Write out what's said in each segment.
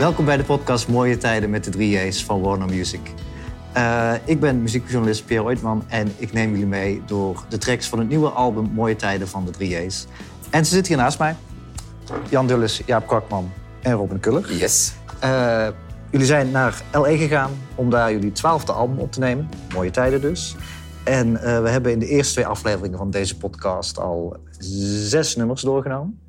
Welkom bij de podcast Mooie Tijden met de 3J's van Warner Music. Uh, ik ben muziekjournalist Pierre Oitman en ik neem jullie mee door de tracks van het nieuwe album Mooie Tijden van de 3J's. En ze zitten hier naast mij. Jan Dulles, Jaap Kwakman en Robin Kuller. Yes. Uh, jullie zijn naar L.A. gegaan om daar jullie twaalfde album op te nemen. Mooie Tijden dus. En uh, we hebben in de eerste twee afleveringen van deze podcast al zes nummers doorgenomen.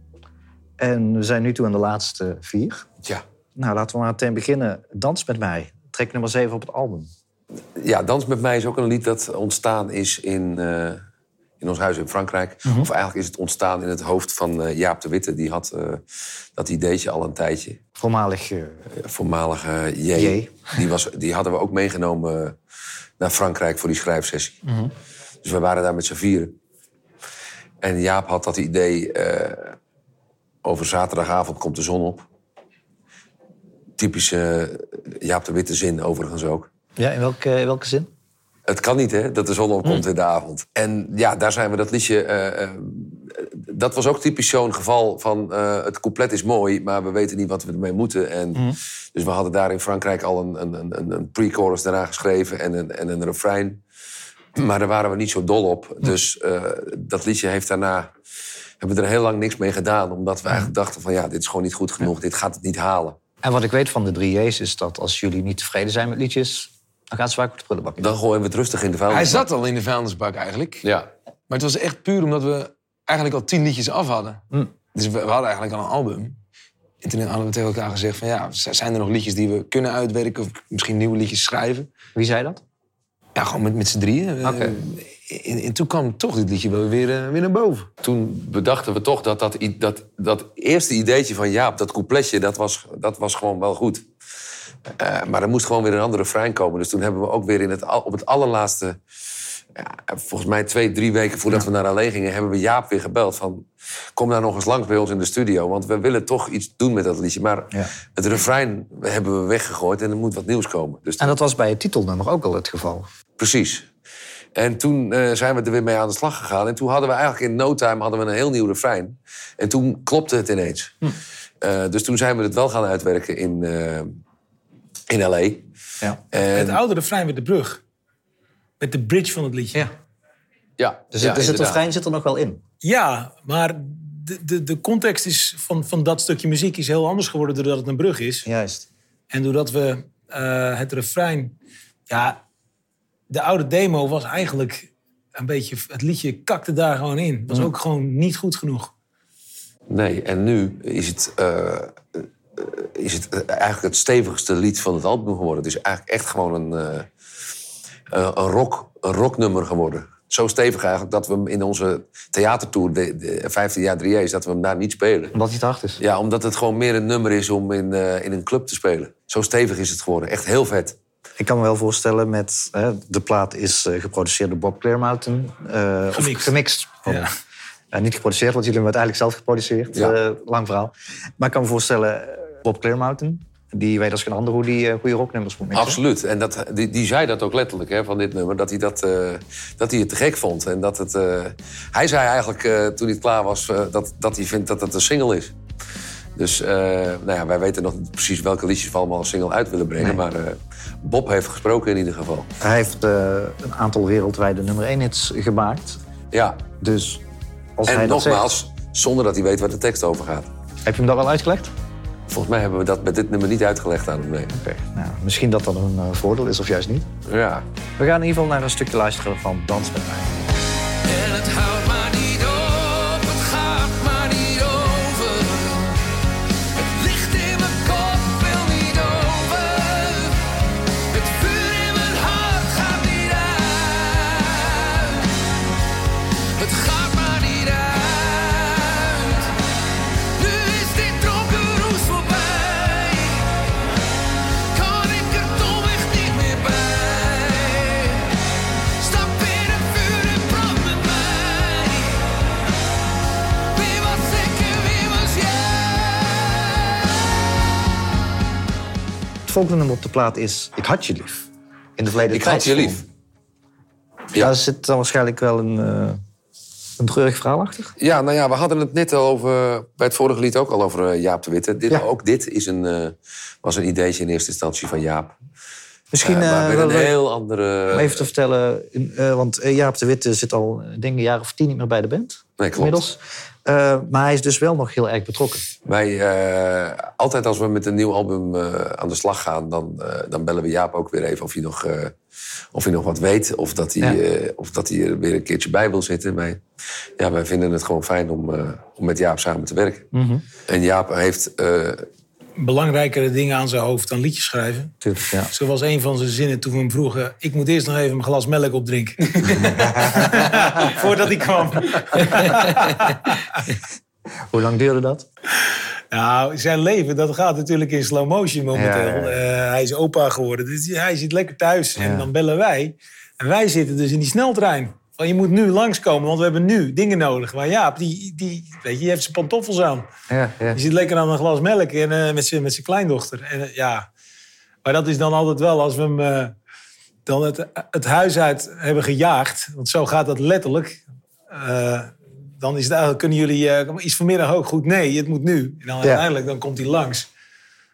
En we zijn nu toe aan de laatste vier. Ja. Nou, laten we maar meteen beginnen. Dans met mij, track nummer 7 op het album. Ja, Dans met mij is ook een lied dat ontstaan is in, uh, in ons huis in Frankrijk. Mhm. Of eigenlijk is het ontstaan in het hoofd van uh, Jaap de Witte. Die had uh, dat ideetje al een tijdje. Voormalig... Voormalige J. J. Die, was, die hadden we ook meegenomen naar Frankrijk voor die schrijfsessie. Mhm. Dus we waren daar met z'n vieren. En Jaap had dat idee... over zaterdagavond komt de zon op typische Jaap de Witte zin overigens ook. Ja, in welke, in welke zin? Het kan niet, hè, dat de zon opkomt in de avond. En ja, daar zijn we dat liedje... Uh, uh, dat was ook typisch zo'n geval van... Uh, het couplet is mooi, maar we weten niet wat we ermee moeten. En Mm. Dus we hadden daar in Frankrijk al een, een, een, een pre-chorus daarna geschreven... en een, en een refrein. Maar daar waren we niet zo dol op. Dus dat liedje heeft daarna... hebben we er heel lang niks mee gedaan. Omdat we eigenlijk dachten van... ja, dit is gewoon niet goed genoeg. Dit gaat het niet halen. En wat ik weet van de 3J's is dat als jullie niet tevreden zijn met liedjes... dan gaat ze vaak op de prullenbak. in. Dan gooien we het rustig in de Hij vuilnisbak. zat al in de vuilnisbak eigenlijk. Ja. Maar het was echt puur omdat we eigenlijk al tien liedjes af hadden. Hmm. Dus we, we hadden eigenlijk al een album. En toen hadden we tegen elkaar gezegd van ja, zijn er nog liedjes die we kunnen uitwerken... of misschien nieuwe liedjes schrijven? Wie zei dat? Ja, gewoon met, met z'n drieën. Oké. En, en toen kwam toch dit liedje wel weer, eh, weer naar boven. Toen bedachten we toch dat dat, dat dat eerste ideetje van Jaap, dat coupletje, dat was, dat was gewoon wel goed. Eh, maar er moest gewoon weer een andere refrein komen. Dus toen hebben we ook weer in het, op het allerlaatste... Ja, volgens mij twee, drie weken voordat we naar alleen gingen... hebben we Jaap weer gebeld van... kom nou nog eens langs bij ons in de studio. Want we willen toch iets doen met dat liedje. Maar Ja. het refrein hebben we weggegooid en er moet wat nieuws komen. Dus En dat was bij het titelnummer ook al het geval. Precies. En toen eh, zijn we er weer mee aan de slag gegaan. En toen hadden we eigenlijk in no time hadden we een heel nieuw refrein. En toen klopte het ineens. Eh, dus toen zijn we het wel gaan uitwerken in, eh, in L.A. Ja. En, Het oude refrein met de brug. Met de bridge van het liedje. ja. ja, Dus, ja, het, dus refrein zit er nog wel in. Ja, maar de, de, de context is van, van dat stukje muziek is heel anders geworden doordat het een brug is. Juist. En doordat we eh, het refrein... Ja, de oude demo was eigenlijk een beetje... Het liedje kakte daar gewoon in. Het was ook gewoon niet goed genoeg. Nee, en nu is het, eh, eh, is het eigenlijk het stevigste lied van het album geworden. Het is eigenlijk echt gewoon een, eh, een, rock, een rocknummer geworden. Zo stevig eigenlijk dat we hem in onze theatertour, de, de 15 jaar 3J's, dat we hem daar niet spelen. Omdat hij te hard is. Ja, omdat het gewoon meer een nummer is om in, eh, in een club te spelen. Zo stevig is het geworden. Echt heel vet. Ik kan me wel voorstellen met... Hè, de plaat is eh, geproduceerd door Bob Clearmountain. eh, of Gemixt. gemixt. Oh. Ja. Ja, niet geproduceerd, want jullie hebben hem uiteindelijk zelf geproduceerd. Ja. Eh, lang verhaal. Maar ik kan me voorstellen, eh, Bob Clearmountain... die weet als geen ander hoe die eh, goede rocknummers moet mixen. Absoluut. En dat, die, die zei dat ook letterlijk hè, van dit nummer. Dat hij, dat, eh, dat hij het te gek vond. En dat het, eh, hij zei eigenlijk eh, toen hij het klaar was... eh, dat, dat hij vindt dat het een single is. Dus eh, nou ja, wij weten nog niet precies welke liedjes we allemaal als single uit willen brengen. Maar eh, Bob heeft gesproken in ieder geval. Hij heeft eh, een aantal wereldwijde nummer 1 hits gemaakt. Ja. Dus als hij En dat zegt... nogmaals, zonder dat hij weet waar de tekst over gaat. Heb je hem daar al uitgelegd? Volgens mij hebben we dat met dit nummer niet uitgelegd aan hem. Nee. Oké, nou, misschien dat dat een eh, voordeel is of juist niet. Ja. We gaan in ieder geval naar een stukje luisteren van Dans met mij. Het volgende nummer op de plaat is Ik had je lief. In de verleden Ik had je lief. Ja, er zit dan waarschijnlijk wel een, eh, Een treurig verhaal achter? Ja, nou ja, we hadden het net al over, bij het vorige lied ook al over eh, Jaap de Witte. Dit, Ja. Ook dit is een, eh, was een ideetje in eerste instantie van Jaap. Misschien maar een heel andere... om even te vertellen, want Jaap de Witte zit al, ik denk een jaar of tien niet meer bij de band. Nee, klopt. Inmiddels. Eh, maar hij is dus wel nog heel erg betrokken. Wij, eh, altijd als we met een nieuw album eh, aan de slag gaan, dan, dan bellen we Jaap ook weer even of hij nog, of hij nog wat weet. Of dat hij, Ja. of dat hij er weer een keertje bij wil zitten. Wij, ja, wij vinden het gewoon fijn om, om met Jaap samen te werken. Mhm. En Jaap heeft... Belangrijkere dingen aan zijn hoofd dan liedjes schrijven. Tuurlijk, ja. Zo was een van zijn zinnen toen we hem vroegen... ik moet eerst nog even een glas melk opdrinken. Voordat hij kwam. Hoe lang duurde dat? Nou, zijn leven, dat gaat natuurlijk in slow motion momenteel. Ja, ja, Eh, hij is opa geworden. Dus hij zit lekker thuis. En dan bellen wij. En wij zitten dus in die sneltrein. Van, je moet nu langskomen, want we hebben nu dingen nodig. Maar Jaap, die, die, weet je, die heeft zijn pantoffels aan. Ja, ja. Die zit lekker aan een glas melk en, eh, met zijn met zijn kleindochter. En, eh, ja. Maar dat is dan altijd wel als we hem eh, dan het, het huis uit hebben gejaagd. Want zo gaat dat letterlijk. Dan is het eigenlijk, kunnen jullie iets vanmiddag ook goed? Nee, het moet nu. En dan uiteindelijk dan komt hij langs.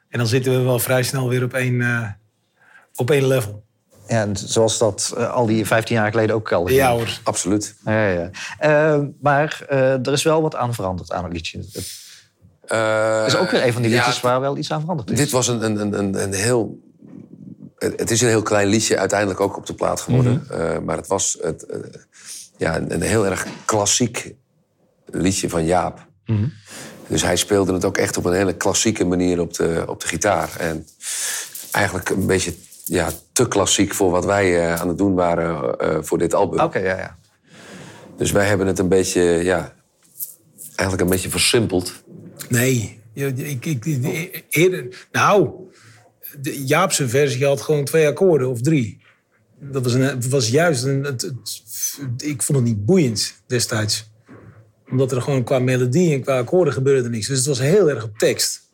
En dan zitten we wel vrij snel weer op één, op één level. Ja, en zoals dat eh, al die 15 jaar geleden ook al. Ja hoor. absoluut. Ja, ja. Eh, maar eh, er is wel wat aan veranderd aan het liedje. Het is ook weer een van die ja, liedjes waar wel iets aan veranderd is. Dit was een, een, een- een, een heel. Het is een heel klein liedje uiteindelijk ook op de plaat geworden. Mhm. Eh, maar het was het, eh, ja, een, een heel erg klassiek liedje van Jaap. Mhm. Dus hij speelde het ook echt op een hele klassieke manier op de, op de gitaar. En eigenlijk een beetje ja, te klassiek voor wat wij eh, aan het doen waren eh, voor dit album. Oké, ja, ja. Dus wij hebben het een beetje, ja, eigenlijk een beetje versimpeld. Nee. Ja, Ik, ik, ik- eerder, nou, de Jaapse versie had gewoon twee akkoorden of drie. Dat was, een, het was juist een. Het, het- ik vond het niet boeiend destijds. Omdat er gewoon qua melodie en qua akkoorden gebeurde niks. Dus het was heel erg op tekst.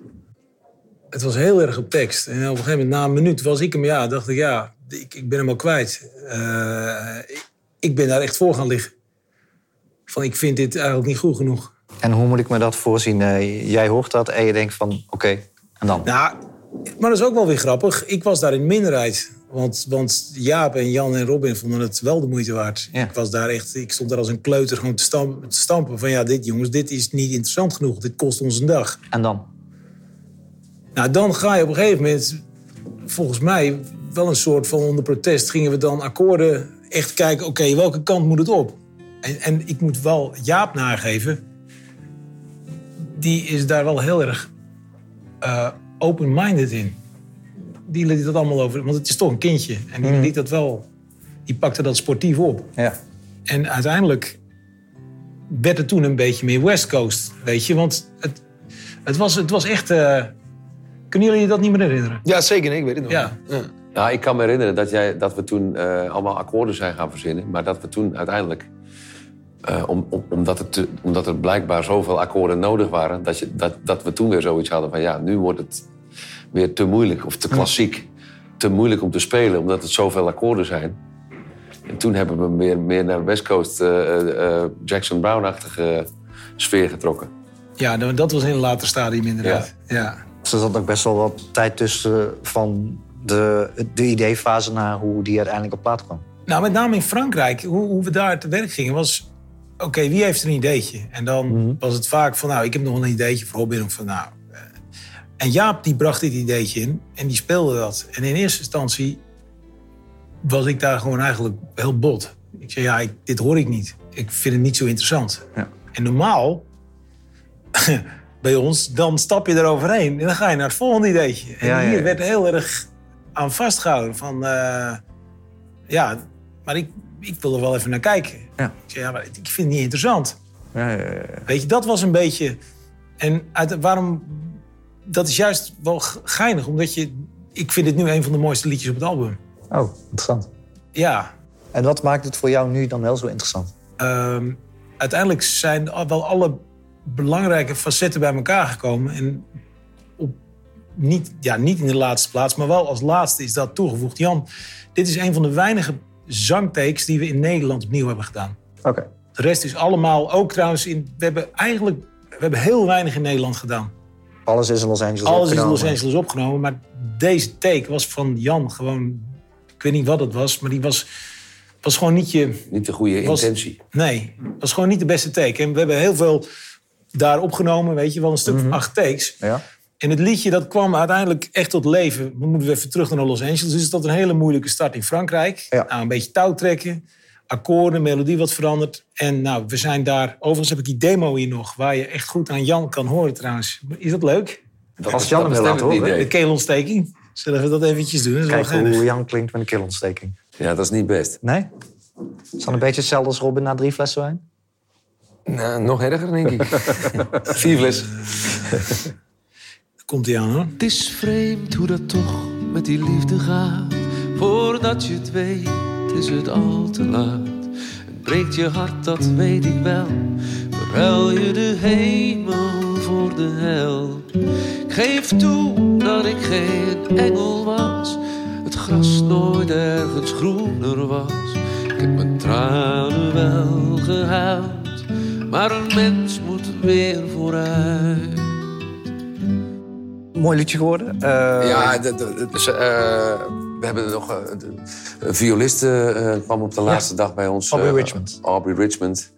Het was heel erg op tekst. En op een gegeven moment, na een minuut, was ik hem, ja, dacht ik, ja, ik, ik ben hem al kwijt. Eh, ik, ik ben daar echt voor gaan liggen. Van, ik vind dit eigenlijk niet goed genoeg. En hoe moet ik me dat voorzien? Eh, jij hoort dat en je denkt van, oké, en dan? Nou, maar dat is ook wel weer grappig. Ik was daar in minderheid. Want, want Jaap en Jan en Robin vonden het wel de moeite waard. Ja. Ik, was daar echt, ik stond daar als een kleuter gewoon te stampen, te stampen. Van ja, dit jongens, dit is niet interessant genoeg. Dit kost ons een dag. En dan? Nou, dan ga je op een gegeven moment, volgens mij, wel een soort van onder protest... gingen we dan akkoorden echt kijken, oké, welke kant moet het op? En, en ik moet wel Jaap nageven. Die is daar wel heel erg eh, open-minded in. Die liet dat allemaal over, want het is toch een kindje. En die liet dat wel, die pakte dat sportief op. Ja. En uiteindelijk werd het toen een beetje meer West Coast, weet je. Want het, het, was, het was echt... eh, kunnen jullie je dat niet meer herinneren? Ja, zeker. nee, Ik weet het nog. Ja. Nou, ik kan me herinneren dat, jij, dat we toen eh, allemaal akkoorden zijn gaan verzinnen. Maar dat we toen uiteindelijk, eh, om, om- omdat, het te- omdat er blijkbaar zoveel akkoorden nodig waren... Dat, je, dat, dat we toen weer zoiets hadden van ja, nu wordt het weer te moeilijk of te klassiek. Te moeilijk om te spelen, omdat het zoveel akkoorden zijn. En toen hebben we hem weer meer naar West Coast eh, Jackson Brown-achtige sfeer getrokken. Ja, nou, dat was in een later stadium inderdaad. Ja. Er zat ook best wel wat tijd tussen van de, de ideefase naar hoe die uiteindelijk op plaat kwam. Nou, met name in Frankrijk, hoe, hoe we daar te werk gingen, was... Oké, wie heeft een ideetje? En dan was het vaak van, nou, ik heb nog een ideetje voor Robin. Of van, nou... eh. En Jaap, die bracht dit ideetje in en die speelde dat. En in eerste instantie was ik daar gewoon eigenlijk heel bot. Ik zei, ja, ik, dit hoor ik niet. Ik vind het niet zo interessant. Ja. En normaal, bij ons, dan stap je eroverheen en dan ga je naar het volgende ideetje. En Ja, ja, hier werd heel erg aan vastgehouden van... eh, ja, maar ik, ik wil er wel even naar kijken. Ja. Ik zei, ja, maar ik vind het niet interessant. Ja, ja, ja. Weet je, dat was een beetje... En uit, waarom... Dat is juist wel geinig, omdat je... Ik vind dit nu een van de mooiste liedjes op het album. Oh, interessant. Ja, En wat maakt het voor jou nu dan wel zo interessant? ehm, uiteindelijk zijn al- wel alle belangrijke facetten bij elkaar gekomen. En op, niet, ja, niet in de laatste plaats, maar wel als laatste is dat toegevoegd. Jan, dit is een van de weinige zangtakes die we in Nederland opnieuw hebben gedaan. Oké. De rest is allemaal, ook trouwens, in, we hebben eigenlijk we hebben heel weinig in Nederland gedaan. Alles is in Los Angeles Alles is in opgenomen. Los Angeles opgenomen, maar deze take was van Jan gewoon... Ik weet niet wat het was, maar die was, was gewoon niet je... Niet de goede Was- intentie. Nee, was gewoon niet de beste take. En we hebben heel veel daar opgenomen, weet je, wel een stuk van acht takes. Ja. En het liedje dat kwam uiteindelijk echt tot leven. We moeten even terug naar Los Angeles. Dus dat een hele moeilijke start in Frankrijk. Ja. Nou, een beetje touw trekken. Akkoorden, melodie wat veranderd. En nou, we zijn daar... Overigens heb ik die demo hier nog... waar je echt goed aan Jan kan horen trouwens. Is dat leuk? Als Jan hem Dat het horen. De keelontsteking. Zullen we dat eventjes doen? Dat Kijk hoe Jan klinkt met een keelontsteking. Ja, dat is niet best. Nee? Is dat een beetje hetzelfde als Robin na drie flessen wijn? Nou, nog erger, denk ik. Vier flessen. Komt hij aan hoor. Het is vreemd hoe dat toch met die liefde gaat. Voordat je het weet, is het al te laat. Het breekt je hart, dat weet ik wel. Verruil je de hemel voor de hel. Ik geef toe dat ik geen engel was. Het gras nooit ergens groener was. Ik heb mijn tranen wel gehuild. Maar een mens moet weer vooruit. Mooi liedje geworden. Eh, Ja, de, de- de- eh, we hebben nog eh, een violiste eh, kwam op de laatste dag bij ons. Aubrey Richmond. Aubrey Richmond.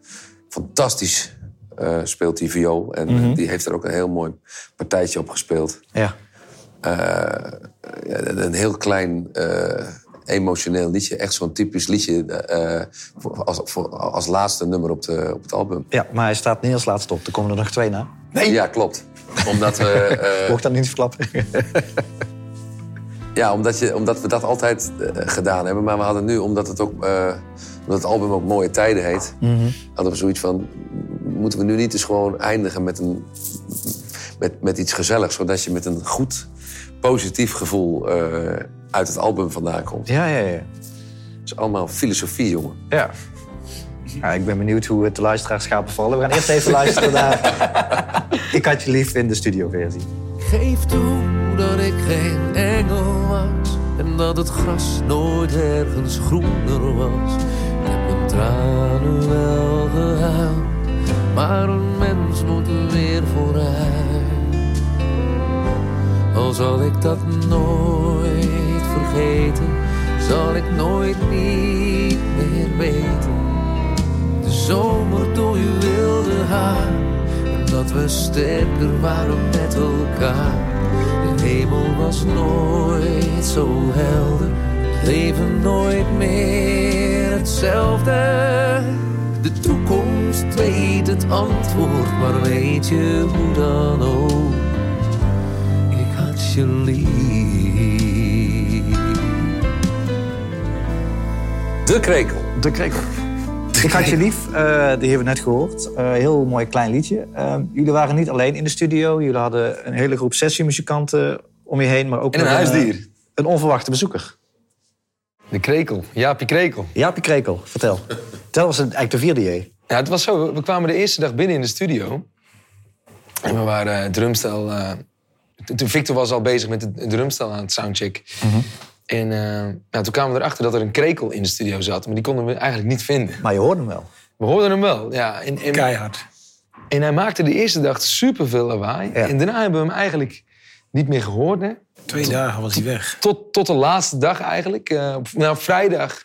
Fantastisch eh, speelt die viool. En Mhm. die heeft er ook een heel mooi partijtje op gespeeld. Ja. Eh, ja, een heel klein eh, emotioneel liedje. Echt zo'n typisch liedje eh, voor- als, voor- als laatste nummer op, de, op het album. ja, maar hij staat niet als laatste op. Er komen er nog twee na. Ja, klopt. Omdat we... eh, Mocht dat niet verklappen. Ja, omdat, je, omdat we dat altijd eh, gedaan hebben. Maar we hadden nu, omdat het, ook, eh, omdat het album ook Mooie Tijden heet... hadden we zoiets van... moeten we nu niet eens gewoon eindigen met, een, met, met iets gezelligs... zodat je met een goed, positief gevoel eh, uit het album vandaan komt. ja, ja, ja. Het is allemaal filosofie, jongen. Ja. Ja, ik ben benieuwd hoe het de luisteraars gaat bevallen. We gaan eerst even luisteren naar Ik had je lief in de studioversie. Geef toe dat ik geen engel was en dat het gras nooit ergens groener was. Ik heb mijn tranen wel gehuild, maar een mens moet weer vooruit. Al zal ik dat nooit vergeten, zal ik nooit niet meer weten. De zomer door je wilde haar. En dat we sterker waren met elkaar. De hemel was nooit zo helder. Leven nooit meer hetzelfde. De toekomst weet het antwoord, maar weet je hoe dan ook? Ik had je lief. De krekel. De krekel. Ik had je lief, eh, die hebben we net gehoord. Eh, heel mooi klein liedje. Eh, jullie waren niet alleen in de studio. Jullie hadden een hele groep sessiemuzikanten om je heen. Maar ook En een huisdier. een onverwachte bezoeker. De krekel. Jaapie Krekel. Jaapie Krekel, vertel. Dat was eigenlijk de vierde J. Ja, het was zo. We kwamen de eerste dag binnen in de studio. En we waren eh, drumstel... toen Victor was al bezig met het drumstel aan het soundcheck. En eh, nou, toen kwamen we erachter dat er een krekel in de studio zat. Maar die konden we eigenlijk niet vinden. Maar je hoorde hem wel. We hoorden hem wel, ja. En, en, Keihard. en hij maakte de eerste dag superveel lawaai. Ja. En daarna hebben we hem eigenlijk niet meer gehoord. Hè? Twee dagen was hij weg. Tot, tot de laatste dag eigenlijk. Eh, op, nou, vrijdag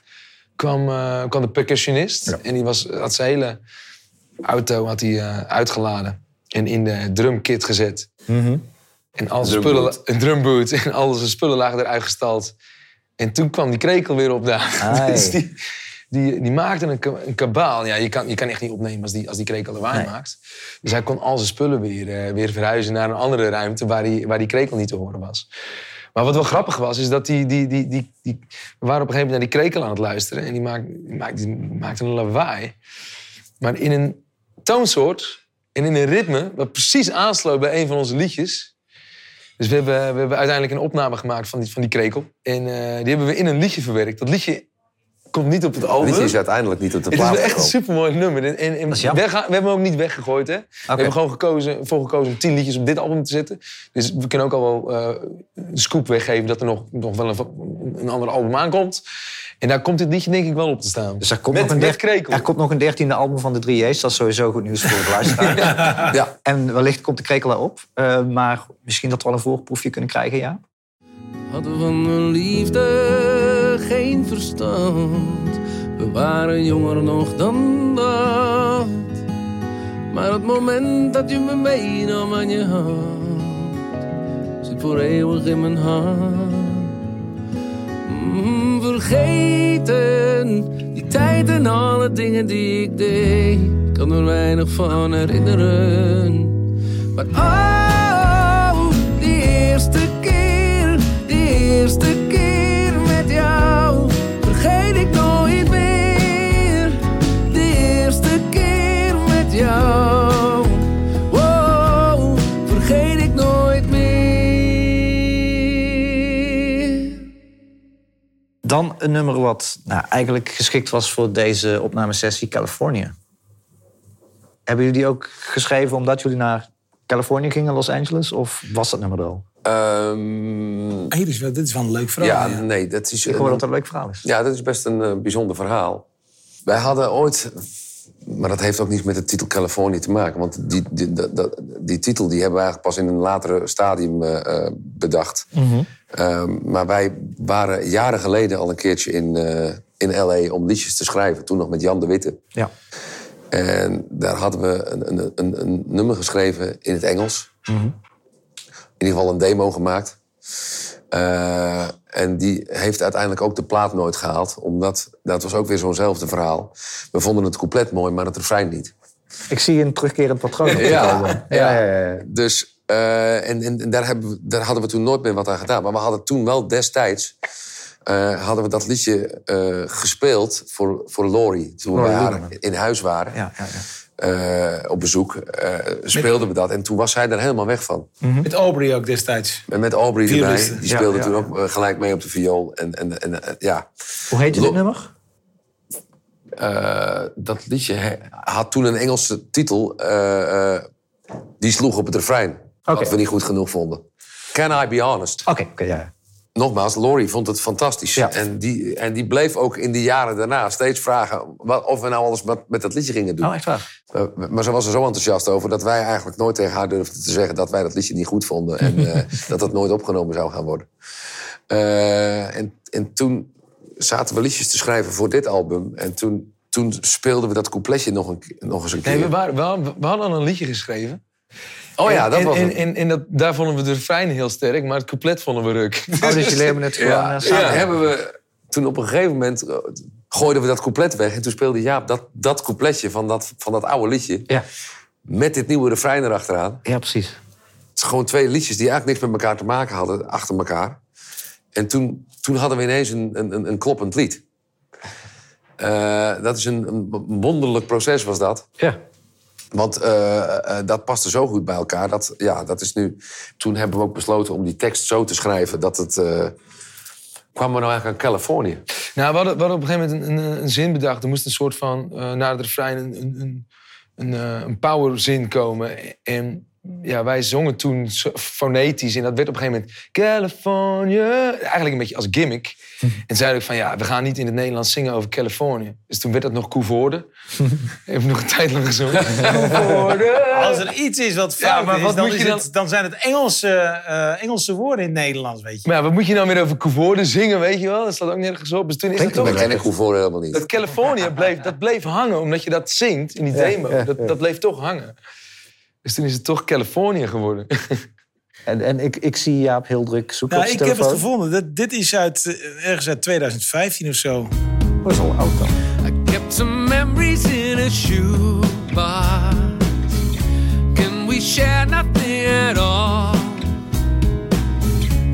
kwam, eh, kwam de percussionist. En die was, had zijn hele auto had hij, eh, uitgeladen. En in de drumkit gezet. En al zijn spullen, een drumboot. En al zijn spullen lagen eruit gestald. En toen kwam die krekel weer opdagen. Ai. Dus die, die, die maakte een, een kabaal. Ja, je, kan, je kan echt niet opnemen als die, als die krekel lawaai Nee. maakt. Dus hij kon al zijn spullen weer, eh, weer verhuizen naar een andere ruimte... waar die, waar die krekel niet te horen was. Maar wat wel grappig was, is dat die, die, die, die, die, we waren op een gegeven moment naar die krekel aan het luisteren. En die, maakte, die maakte een lawaai. Maar in een toonsoort en in een ritme... wat precies aansloot bij een van onze liedjes. Dus we hebben, we hebben uiteindelijk een opname gemaakt van die, van die krekel. En eh, die hebben we in een liedje verwerkt. Dat liedje komt niet op het album. Dit is uiteindelijk niet op de Het is plaat wel echt een supermooi nummer. En, we hebben hem ook niet weggegooid. Hè? We hebben gewoon gekozen, voor gekozen om tien liedjes op dit album te zetten. Dus we kunnen ook al wel eh, een scoop weggeven dat er nog, nog wel een, een ander album aankomt. En daar komt dit liedje denk ik wel op te staan. Dus er komt, met, nog een met der- krekel. er komt nog een dertiende album van de 3J's. Dat is sowieso goed nieuws voor de luisteraar. Ja. En wellicht komt de krekel erop. Eh, maar misschien dat we al een voorproefje kunnen krijgen, ja? Hadden van mijn liefde geen verstand. We waren jonger nog dan dat. Maar het moment dat je me meenam aan je hand, zit voor eeuwig in mijn hart. Mm, vergeten, die tijd en alle dingen die ik deed, kan er weinig van herinneren. Maar oh, die eerste keer, die eerste keer Dan een nummer wat nou, eigenlijk geschikt was voor deze opnamesessie, California. Hebben jullie die ook geschreven omdat jullie naar Californië gingen, Los Angeles? Of was dat nummer er al? Ehm, Hier is wel, dit is wel een leuk verhaal. ja, nee, dat is... Ik hoor dat het een leuk verhaal is. Ja, dat is best een eh, bijzonder verhaal. Wij hadden ooit, maar dat heeft ook niets met de titel Californië te maken. Want die, die, die, die- die titel die hebben we eigenlijk pas in een latere stadium eh, eh, bedacht. Ehm, maar wij waren jaren geleden al een keertje in, eh, in L.A. om liedjes te schrijven. Toen nog met Jan de Witte. Ja. En daar hadden we een, een, een, een nummer geschreven in het Engels. In ieder geval een demo gemaakt. Eh, en die heeft uiteindelijk ook de plaat nooit gehaald. Omdat, dat was ook weer zo'nzelfde verhaal. We vonden het couplet mooi, maar het refrein niet. Ik zie een terugkerend patroon. op ja. ja, ja, ja. Dus, eh, en, en, daar, hebben we, daar hadden we toen nooit meer wat aan gedaan. Maar we hadden toen wel destijds... eh, hadden we dat liedje eh, gespeeld voor, voor Laurie. Toen we bij haar in huis waren. ja, ja, ja. eh, op bezoek, eh, speelden we dat. En toen was zij er helemaal weg van. Met Aubrey ook destijds. En met Aubrey erbij. Die speelde ja, toen ja. ook gelijk mee op de viool. En, en, en ja, Hoe heet je dit nummer? Eh, dat liedje he- had toen een Engelse titel. eh, eh, die sloeg op het refrein. Oké. Wat we niet goed genoeg vonden. Can I be honest? Oké, oké, ja. Nogmaals, Laurie vond het fantastisch. Ja. En, die, en die bleef ook in de jaren daarna steeds vragen... Wat, of we nou alles met, met dat liedje gingen doen. Oh, echt waar? Uh, maar ze was er zo enthousiast over dat wij eigenlijk nooit tegen haar durfden te zeggen dat wij dat liedje niet goed vonden. En eh, dat dat nooit opgenomen zou gaan worden. Eh, en, en toen zaten we liedjes te schrijven voor dit album. En toen, toen speelden we dat coupletje nog, een, nog eens een keer. Nee, we, waren, we, hadden- we hadden al een liedje geschreven. Oh ja, dat en, was en, het. en, en dat, daar vonden we de refrein heel sterk, maar het couplet vonden we ruk. Oh, dus jullie hebben het gewoon Ja, eh, samen. ja, hebben we toen op een gegeven moment eh, gooiden we dat couplet weg. En toen speelde Jaap dat, dat coupletje van dat, van dat oude liedje. Ja. Met dit nieuwe refrein erachteraan. ja, precies. Het is gewoon twee liedjes die eigenlijk niks met elkaar te maken hadden, achter elkaar. En toen, toen hadden we ineens een, een, een- een kloppend lied. Eh, dat is een, een wonderlijk proces, was dat. Ja. Want eh, eh, dat paste zo goed bij elkaar. Dat, ja, dat is nu... Toen hebben we ook besloten om die tekst zo te schrijven dat het... eh kwamen we nou eigenlijk aan Californië? Nou, we hadden, we op een gegeven moment een, zin bedacht. Er moest een soort van, na het refrein, een, een, een, een powerzin komen. En ja, wij zongen toen fonetisch. En dat werd op een gegeven moment California. Eigenlijk een beetje als gimmick. En zeiden we van, ja, we gaan niet in het Nederlands zingen over Californië. Dus toen werd dat nog Koevoorde. Even nog een tijd lang gezongen. Koevoorde. Als er iets is wat Ja, maar is, wat dan, moet is je het, dan zijn het Engelse, eh, Engelse woorden in het Nederlands, weet je. Maar ja, wat moet je nou weer over Koevoorde zingen, weet je wel? Dat staat ook nergens op. Dus toen is het Klinkt toch... ken ik helemaal niet. Dat California bleef, dat bleef hangen, omdat je dat zingt in die demo. Dat, dat bleef toch hangen. Dus toen is het toch California geworden. En, en ik, ik zie Jaap heel druk zoeken Nou, op ik heb het gevonden. Dat, dit is uit, eh, ergens uit 2015 of zo. Dat is al oud dan. I kept some memories in a shoebox. Can we share nothing at all?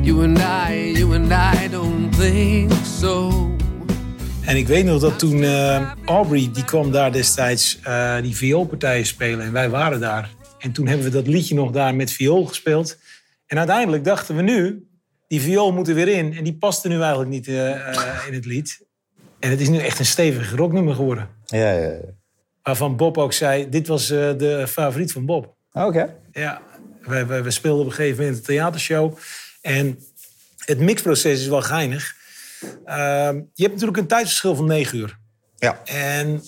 You and I, you and I don't think so. En ik weet nog dat toen eh, Aubrey, die kwam daar destijds eh, die vioolpartijen spelen. En wij waren daar. En toen hebben we dat liedje nog daar met viool gespeeld. En uiteindelijk dachten we nu, die viool moet er weer in. En die paste nu eigenlijk niet eh, eh, in het lied. En het is nu echt een stevig rocknummer geworden. Ja, ja, ja. Waarvan Bob ook zei, dit was eh, de favoriet van Bob. Oké. Ja, wij, wij speelden op een gegeven moment een theatershow. En het mixproces is wel geinig. Ehm, je hebt natuurlijk een tijdsverschil van negen uur. Ja. En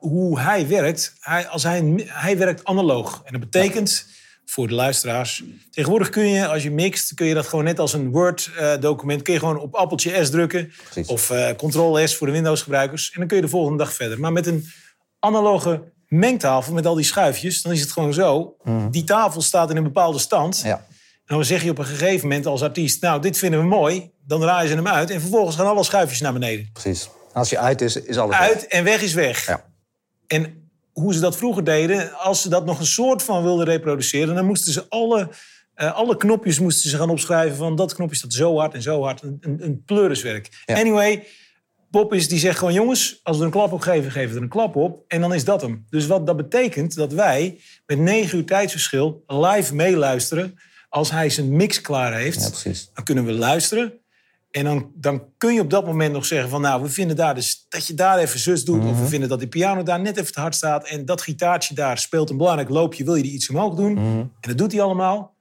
hoe hij werkt, hij, als hij, hij werkt analoog. En dat betekent, voor de luisteraars... Tegenwoordig kun je, als je mixt, kun je dat gewoon net als een Word-document... kun je gewoon op appeltje S drukken. Precies. Of eh Ctrl-S voor de Windows-gebruikers. En dan kun je de volgende dag verder. Maar met een analoge mengtafel, met al die schuifjes... dan is het gewoon zo. Die tafel staat in een bepaalde stand. Ja. En dan zeg je op een gegeven moment als artiest... nou, dit vinden we mooi. Dan draaien ze hem uit. En vervolgens gaan alle schuifjes naar beneden. Precies. Als je uit is, is alles Uit en weg is weg. Ja. En hoe ze dat vroeger deden, als ze dat nog een soort van wilden reproduceren, dan moesten ze alle, eh, alle knopjes moesten ze gaan opschrijven van dat knopje staat zo hard en zo hard. Een, een, pleuriswerk. Ja. Anyway, Bob is die zegt gewoon jongens, als we er een klap op geven, geven we er een klap op en dan is dat hem. Dus wat dat betekent dat wij met negen uur tijdsverschil live meeluisteren als hij zijn mix klaar heeft. Ja. Dan kunnen we luisteren. En dan, dan kun je op dat moment nog zeggen van... nou, we vinden daar dus dat je daar even zus doet... of we vinden dat die piano daar net even te hard staat... en dat gitaartje daar speelt een belangrijk loopje... wil je die iets omhoog doen? En dat doet hij allemaal.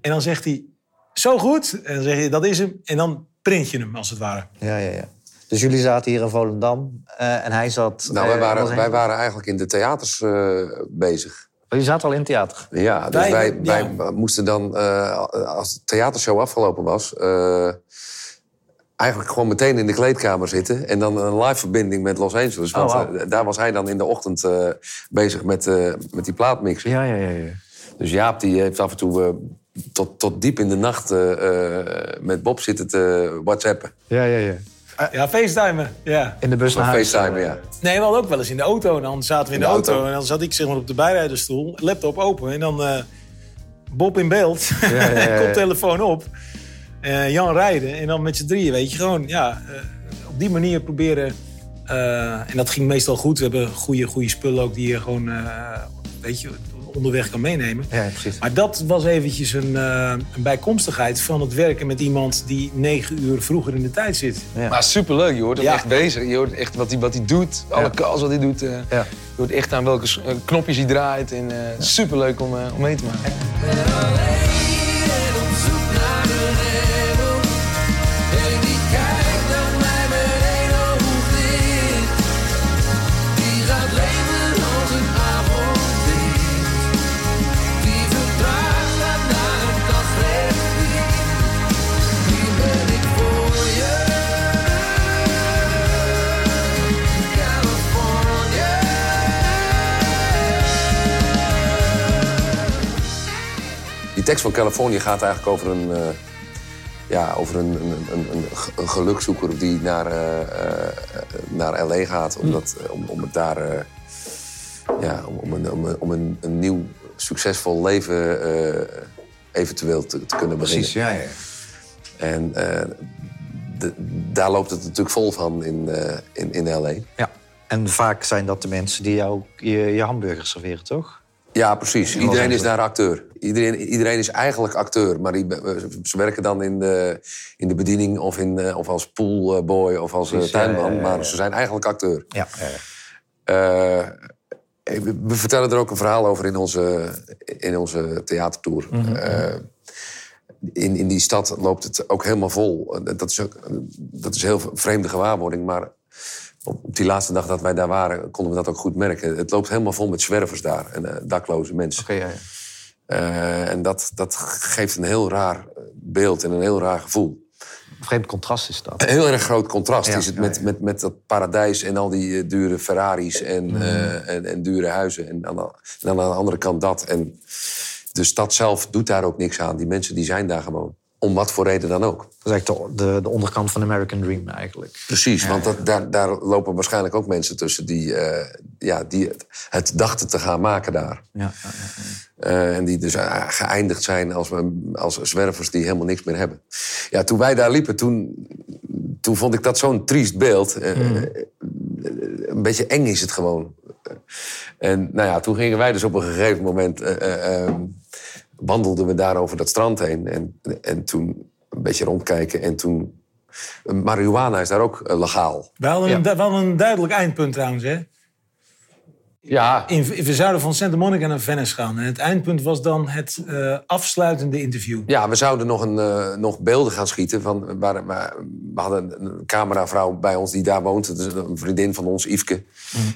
En dan zegt hij, zo goed. En dan zeg je, dat is hem. En dan print je hem, als het ware. Ja, ja, ja. Dus jullie zaten hier in Volendam eh, en hij zat... Nou, wij eh, waren, wij waren eigenlijk in de theaters eh, bezig. Oh, jullie zaten al in het theater? Ja, dus Wij- wij, ja. wij moesten dan, eh, als de theatershow afgelopen was... eh, eigenlijk gewoon meteen in de kleedkamer zitten... en dan een live verbinding met Los Angeles. Want Oh, wauw. eh, daar was hij dan in de ochtend eh, bezig met, eh, met die plaatmixen. Ja, ja, ja. ja. Dus Jaap die heeft af en toe tot, tot diep in de nacht eh, eh, met Bob zitten te whatsappen. Ja, ja, ja. Ja, facetimen. Ja. In de bus naar huis. FaceTime, ja. Nee, we hadden ook wel eens in de auto. En dan zaten we in de, In de auto. auto. En dan zat ik zeg maar, op de bijrijderstoel. Laptop open. En dan eh, Bob in beeld. ja, ja, ja. Koptelefoon op. eh, Jan rijden. En dan met z'n drieën, weet je. Gewoon, ja, eh, op die manier proberen... eh, en dat ging meestal goed. We hebben goede, goede spullen ook die je gewoon... eh, weet je, onderweg kan meenemen. Ja, precies. Maar dat was eventjes een, eh, een bijkomstigheid van het werken met iemand die negen uur vroeger in de tijd zit. Maar superleuk, je hoort hem Ja. echt bezig. Je hoort echt wat hij, wat hij doet, alle calls wat hij doet. eh, Ja. Je hoort echt aan welke knopjes hij draait. En eh superleuk om, eh, om mee te maken. Tekst van Californië gaat eigenlijk over een, eh, ja, over een, een, een, een, ge- een gelukzoeker die naar, eh, eh, naar L.A. gaat. Omdat, eh, om, om het daar ja, om, om, een, om, een, om een, een nieuw succesvol leven eventueel te, te kunnen beginnen. Precies, ja, ja. En de- daar loopt het natuurlijk vol van in, in, in L.A. ja. En vaak zijn dat de mensen die jou je, je hamburgers serveren, toch? Ja, precies. Iedereen is daar acteur. Iedereen, iedereen is eigenlijk acteur. Maar die, ze werken dan in de, in de bediening of, in, eh, of als poolboy of als eh, Precies, tuinman. ja. Maar ze zijn eigenlijk acteur. Ja. Eh, we vertellen er ook een verhaal over in onze, in onze theatertour. Mhm, Eh, in, in die stad loopt het ook helemaal vol. Eh, Dat is, ook, dat is heel vreemde gewaarwording. Maar op die laatste dag dat wij daar waren, konden we dat ook goed merken. Het loopt helemaal vol met zwervers daar. En eh, dakloze mensen. Oké, ja, ja. Eh, en dat, dat geeft een heel raar beeld en een heel raar gevoel. Vreemd contrast is dat. Een heel erg groot contrast Ja, is het ja, met, ja. Met, met dat paradijs en al die eh, dure Ferraris en, eh, en, en dure huizen. En aan, de, en aan de andere kant dat. En de stad zelf doet daar ook niks aan. Die mensen die zijn daar gewoon. Om wat voor reden dan ook. Dat is eigenlijk de, de, de onderkant van de American Dream eigenlijk. Precies, want dat, daar, daar lopen waarschijnlijk ook mensen tussen die, eh, ja, die het, het dachten te gaan maken daar. Ja, ja, ja. Eh, en die dus eh, geëindigd zijn als, als zwervers die helemaal niks meer hebben. Ja, toen wij daar liepen, toen, toen vond ik dat zo'n triest beeld. Eh, Een beetje eng is het gewoon. En nou ja, toen gingen wij dus op een gegeven moment... eh, eh, ehm, wandelden we daar over dat strand heen. En, en toen een beetje rondkijken. En toen... Marihuana is daar ook eh, legaal. We hadden, Ja. een, du- we hadden een duidelijk eindpunt trouwens, hè? Ja, In, we zouden van Santa Monica naar Venice gaan. En het eindpunt was dan het eh, afsluitende interview. Ja, we zouden nog, een, eh, nog beelden gaan schieten. Van, waar, waar- we hadden een cameravrouw bij ons die daar woont. Dat is een vriendin van ons, Yveske.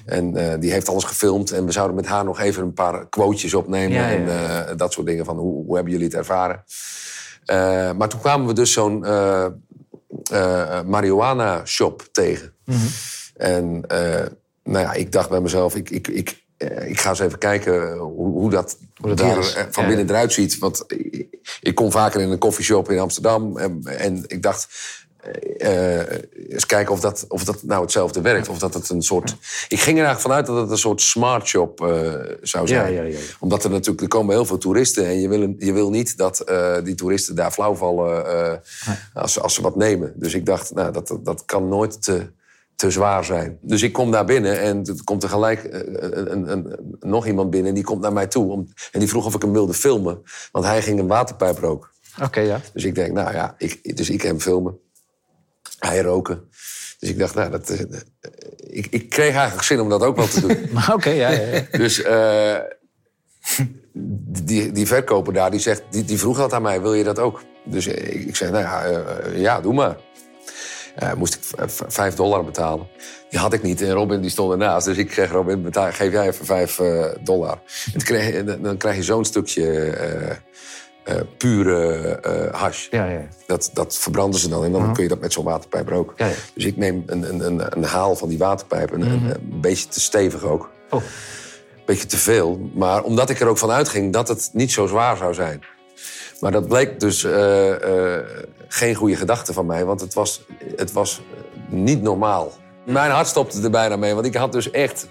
En eh, die heeft alles gefilmd. En we zouden met haar nog even een paar quotejes opnemen. Ja, ja, En dat soort dingen. Van hoe, hoe hebben jullie het ervaren? Maar toen kwamen we dus zo'n eh, marihuana-shop tegen. En eh, nou ja, ik dacht bij mezelf... Ik, ik, ik, eh, ik ga eens even kijken hoe, hoe dat, er van binnen ja. eruit ziet. Want ik, ik kom vaker in een koffieshop in Amsterdam. En, en ik dacht, eh, eh, eens kijken of dat, of dat nou hetzelfde werkt. Of dat het een soort... Ik ging er eigenlijk vanuit dat het een soort smart shop zou zijn. Ja, ja, ja, ja. Omdat er natuurlijk er komen heel veel toeristen. En je wil, je wil niet dat die toeristen daar flauw vallen als, als ze wat nemen. Dus ik dacht, nou, dat, dat kan nooit te, te zwaar zijn. Dus ik kom daar binnen en er komt tegelijk eh, een, een, een- nog iemand binnen. En die komt naar mij toe. Om, en die vroeg of ik hem wilde filmen. Want hij ging een waterpijp roken. Oké, ja. Dus ik denk, nou ja, ik, dus ik hem filmen. Hij roken. Dus ik dacht, nou, dat, eh, ik, ik kreeg eigenlijk zin om dat ook wel te doen. Oké, ja, ja, ja. Dus eh, die, die verkoper daar, die, zegt, die, die vroeg dat aan mij, wil je dat ook? Dus ik, ik zeg, nou ja, ja doe maar. Eh, moest ik v- v- vijf dollar betalen. Die had ik niet. En Robin die stond ernaast. Dus ik zeg, Robin, betaal, geef jij even vijf eh, dollar. En kreeg, dan krijg je zo'n stukje eh, eh, pure eh hash. ja, ja. Dat, dat verbranden ze dan en dan kun je dat met zo'n waterpijp roken. Ja, ja. Dus ik neem een, een, een, een haal van die waterpijp. Een, een, een beetje te stevig ook. Oh. Een beetje te veel. Maar omdat ik er ook van uitging dat het niet zo zwaar zou zijn. Maar dat bleek dus eh, eh, geen goede gedachte van mij. Want het was, het was niet normaal. Mijn hart stopte er bijna mee. Want ik had dus echt...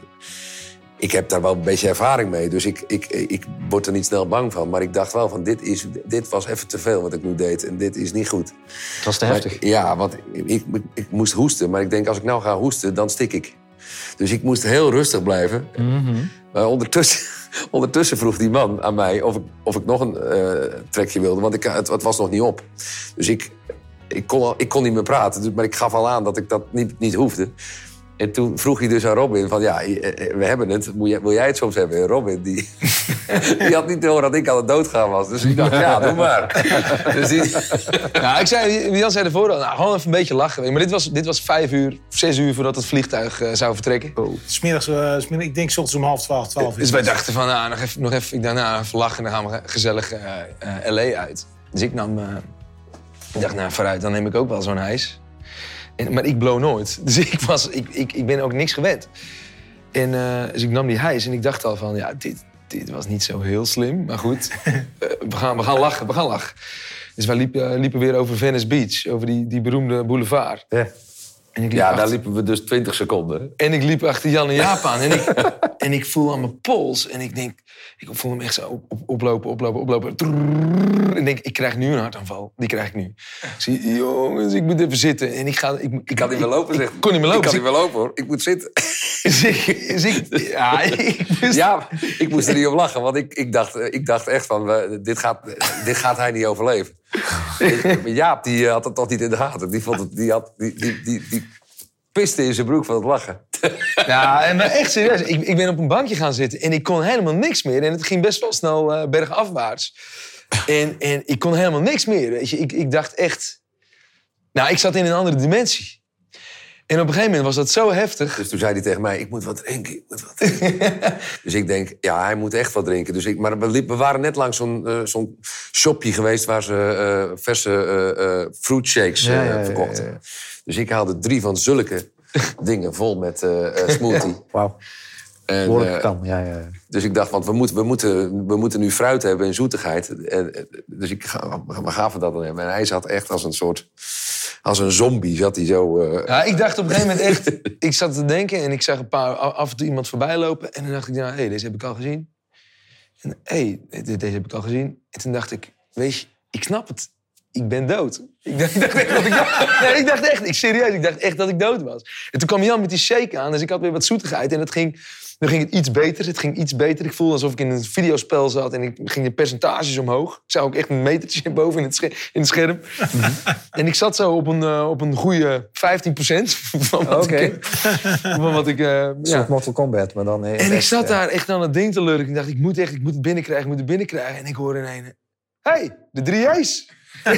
Ik heb daar wel een beetje ervaring mee. Dus ik, ik, ik word er niet snel bang van. Maar ik dacht wel van dit, is, dit was even te veel wat ik nu deed. En dit is niet goed. Het was te Maar- heftig. ja, want ik, ik, ik moest hoesten. Maar ik denk, als ik nou ga hoesten, dan stik ik. Dus ik moest heel rustig blijven. Maar ondertussen, ondertussen vroeg die man aan mij of ik, of ik nog een eh, trekje wilde. Want ik, het, was nog niet op. Dus ik, ik, kon, ik kon niet meer praten. Dus, maar ik gaf al aan dat ik dat niet, niet hoefde. En toen vroeg hij dus aan Robin van... ja, eh, we hebben het. Wil jij het soms hebben? En Robin, die, die had niet door dat ik aan het doodgaan was. Dus ik dacht, ja, doe maar. Dus die, Nou, ik zei, Jan zei ervoor al, nou, gewoon even een beetje lachen. Maar dit was, dit was vijf uur, zes uur voordat het vliegtuig eh, zou vertrekken. Smiddags, eh, smiddag, ik denk 's ochtends om half twaalf, twaalf. Dus wij dachten van, nou, nog even, nog even, ik dacht, nou, even lachen en dan gaan we gezellig eh, eh, LA uit. Dus ik nam, eh, ik dacht, nou, vooruit, dan neem ik ook wel zo'n hijs. En, maar ik blow nooit. Dus ik, was, ik, ik, ik ben ook niks gewend. En, eh, dus ik nam die hijs en ik dacht al van, ja, dit, dit was niet zo heel slim. Maar goed, eh, we, gaan, we gaan lachen, we gaan lachen. Dus wij liepen, liepen weer over Venice Beach, over die, die beroemde boulevard. Ja. En ik liep ja, achter- daar liepen we dus 20 seconden. en ik liep achter Jan en Jaap aan. En ik, en ik voel aan mijn pols. En ik denk, ik voel hem echt zo op, op- oplopen, oplopen, oplopen. Trrrr. En ik denk, ik krijg nu een hartaanval. Die krijg ik nu. Ik zie, jongens, ik moet even zitten. En ik ga... Ik, ik, Ik kan niet meer lopen, zeg. Ik kon niet meer lopen. Ik kan niet meer lopen, hoor. Ik moet zitten. Dus ik, dus ik, ja, ik moest- Ja, ik moest er niet om lachen, want ik, ik, dacht, ik dacht echt van, dit, gaat, dit gaat hij niet overleven. Jaap, die eh, had het toch niet in de gaten. Die, vond het, die, had, die, die, die, die piste in zijn broek van het lachen. Ja, en maar echt serieus. Ik, ik ben op een bankje gaan zitten en ik kon helemaal niks meer. En het ging best wel snel eh, bergafwaarts. En, en ik kon helemaal niks meer. Weet je. Ik, ik dacht echt... Nou, ik zat in een andere dimensie. En op een gegeven moment was dat zo heftig. Dus toen zei hij tegen mij, ik moet wat drinken, ik moet wat drinken. dus ik denk, ja, hij moet echt wat drinken. Dus ik, maar we, waren net langs zo'n eh, zo'n shopje geweest... waar ze eh, verse eh, fruit shakes Ja, ja, ja, verkochten. ja. Dus ik haalde drie van zulke dingen vol met smoothie. Wauw. En, eh, kan, ja, ja. Dus ik dacht, want we moeten, we moeten, we moeten nu fruit hebben en zoetigheid. En, eh, dus ik, ga- we gaven dat aan hem. En hij zat echt als een soort... Als een zombie zat hij zo... eh, Ja, ik dacht op een gegeven moment echt... Ik zat te denken en ik zag een paar, af en toe iemand voorbij lopen. En dan dacht ik, nou, hé, deze heb ik al gezien. En hé, de- deze heb ik al gezien. En toen dacht ik, weet je, ik snap het. Ik ben dood. Ik dacht, ik dacht echt dat ik dood Nee, ik dacht echt, ik serieus, ik dacht echt dat ik dood was. En toen kwam Jan met die shake aan, dus ik had weer wat zoetigheid. En het ging, Nu ging het iets beter. Het ging iets beter. Ik voelde alsof ik in een videospel zat en ik ging de percentages omhoog. Ik zag ook echt een metertje boven in het, in het scherm. en ik zat zo op een, eh, op een goede 15% van wat Oké. ik... Van wat ik eh, ja. soort Mortal Kombat, maar dan... in En ik zat daar echt aan het ding te lurken. Ik dacht, ik moet echt, ik moet het binnenkrijgen, ik moet het binnenkrijgen. En ik hoor in een, hey, de drie J's.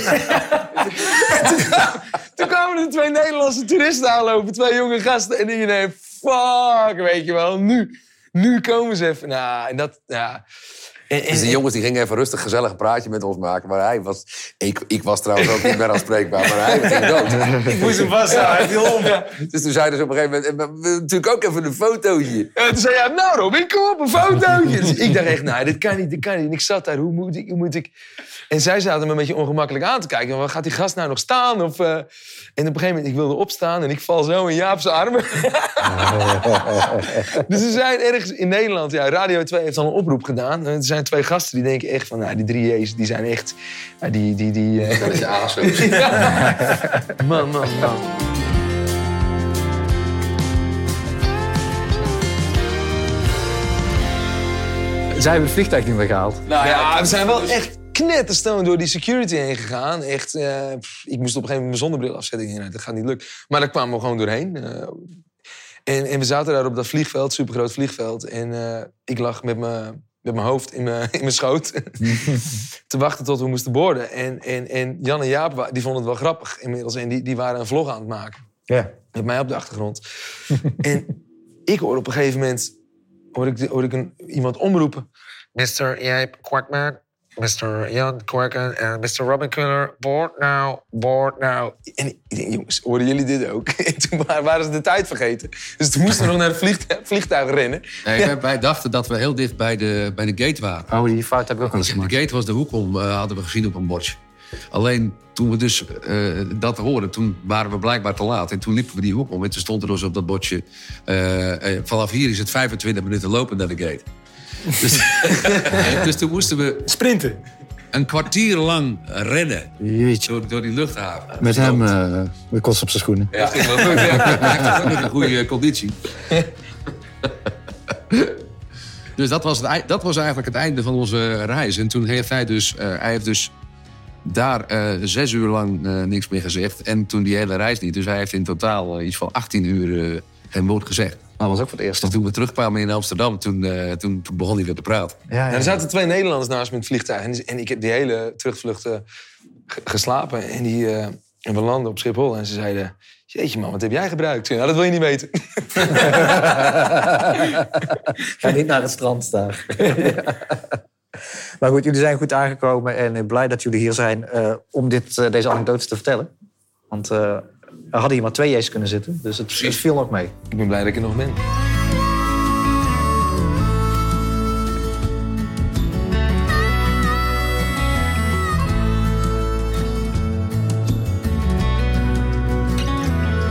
toen, kwamen er twee Nederlandse toeristen aanlopen, twee jonge gasten. En ik denk, fuck, weet je wel, nu, nu komen ze even. Nou, en dat, ja. En, en- Dus die jongens die gingen even rustig gezellig een praatje met ons maken. Maar hij was... Ik, ik was trouwens ook niet meer aanspreekbaar, maar hij ging dood. Ik moest hem vasthouden, hij viel om. Dus toen zeiden ze op een gegeven moment... "Eh, maar We willen natuurlijk ook even een fotootje. En toen zei hij, nou Robin, kom op, een fotootje. Dus ik dacht echt, nou, dit kan niet, dit kan niet. En ik zat daar, hoe moet ik, hoe moet ik... En zij zaten me een beetje ongemakkelijk aan te kijken. Waar gaat die gast nou nog staan? Of, eh, En op een gegeven moment, ik wilde opstaan en ik val zo in Jaap's armen. dus er zijn ergens in Nederland, ja, Radio 2 heeft al een oproep gedaan. En Er zijn twee gasten die denken echt van, nou, die drie J's, die zijn echt... ja, die, die, die, eh, Dat is aso's. man, man, man. Zij hebben het vliegtuig niet meer gehaald. Nou ja, we zijn wel echt knetterstoon door die security heen gegaan. Echt, eh, pff, ik moest op een gegeven moment mijn zonnebril afzetten. Nee, dat gaat niet lukken. Maar daar kwamen we gewoon doorheen. eh. en, en we zaten daar op dat vliegveld, supergroot vliegveld. En eh, ik lag met mijn met mijn hoofd in mijn, in mijn schoot. te wachten tot we moesten boorden. En, en, en Jan en Jaap die vonden het wel grappig inmiddels. En die, die waren een vlog aan het maken. Ja. Met mij op de achtergrond. en ik hoor op een gegeven moment hoor ik, hoor ik een, iemand omroepen. Mr. Jaap Kwakman, Mr. Jan Kwarken en Mr. Robin Kuller, board now, board now. En ik denk, jongens, hoorden jullie dit ook? En toen wa- waren ze de tijd vergeten. Dus toen moesten we nog naar het vliegtuig, vliegtuig rennen. Nee, wij, wij dachten dat we heel dicht bij de, bij de gate waren. Oh, die fout heb ik ook wel eens De gemaakt. gate was de hoek om, eh, hadden we gezien op een bordje. Alleen toen we dus eh, dat hoorden, toen waren we blijkbaar te laat. En toen liepen we die hoek om en toen stond er dus op dat bordje... eh, eh, vanaf hier is het 25 minuten lopen naar de gate. Dus, dus toen moesten we Sprinten. een kwartier lang rennen door, door die luchthaven. Met hem uh, met kost op zijn schoenen. Ja, ging wel hij ook een goede eh, conditie. Dus dat was, het, dat was eigenlijk het einde van onze reis. En toen heeft hij dus, eh, hij heeft dus daar eh, zes uur lang eh, niks meer gezegd. En toen die hele reis niet. Dus hij heeft in totaal eh, iets van 18 uur eh, geen woord gezegd. Dat was ook voor het eerst. En toen we terugkwamen in Amsterdam, toen, eh, toen, toen begon hij weer te praten. Ja, Ja, ja. er zaten twee Nederlanders naast me in het vliegtuig. En, ik heb die hele terugvlucht eh, ge- geslapen. En, die, eh, en we landden op Schiphol. En ze zeiden, jeetje man, wat heb jij gebruikt? Nou, dat wil je niet weten. Ga niet naar het strand daar. Maar goed, jullie zijn goed aangekomen en ik blij dat jullie hier zijn eh, om dit, eh, deze anekdotes te vertellen. Want eh, er hadden hier maar twee J's kunnen zitten, dus het, het viel nog mee. Ik ben blij dat ik er nog ben.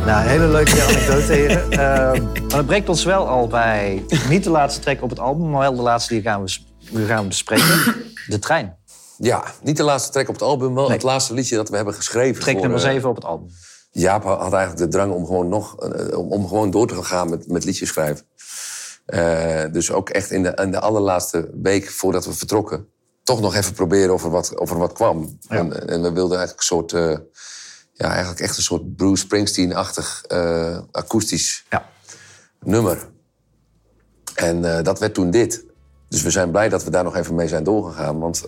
Nou, een hele leuke anekdote, heren. Ehm, maar dat brengt ons wel al bij niet de laatste track op het album, maar wel de laatste die gaan we, die gaan we bespreken. De trein. Ja, niet de laatste track op het album, wel Nee. het laatste liedje dat we hebben geschreven. Track voor, nummer eh, 7 op het album. Jaap had eigenlijk de drang om gewoon nog eh, om, gewoon door te gaan met, met liedjes schrijven. Eh, dus ook echt in de, in de allerlaatste week voordat we vertrokken, toch nog even proberen of er wat, of er wat kwam. En, en we wilden eigenlijk een soort, eh, ja, eigenlijk echt een soort Bruce Springsteen-achtig akoestisch Ja. nummer. En dat werd toen dit. Dus we zijn blij dat we daar nog even mee zijn doorgegaan. Want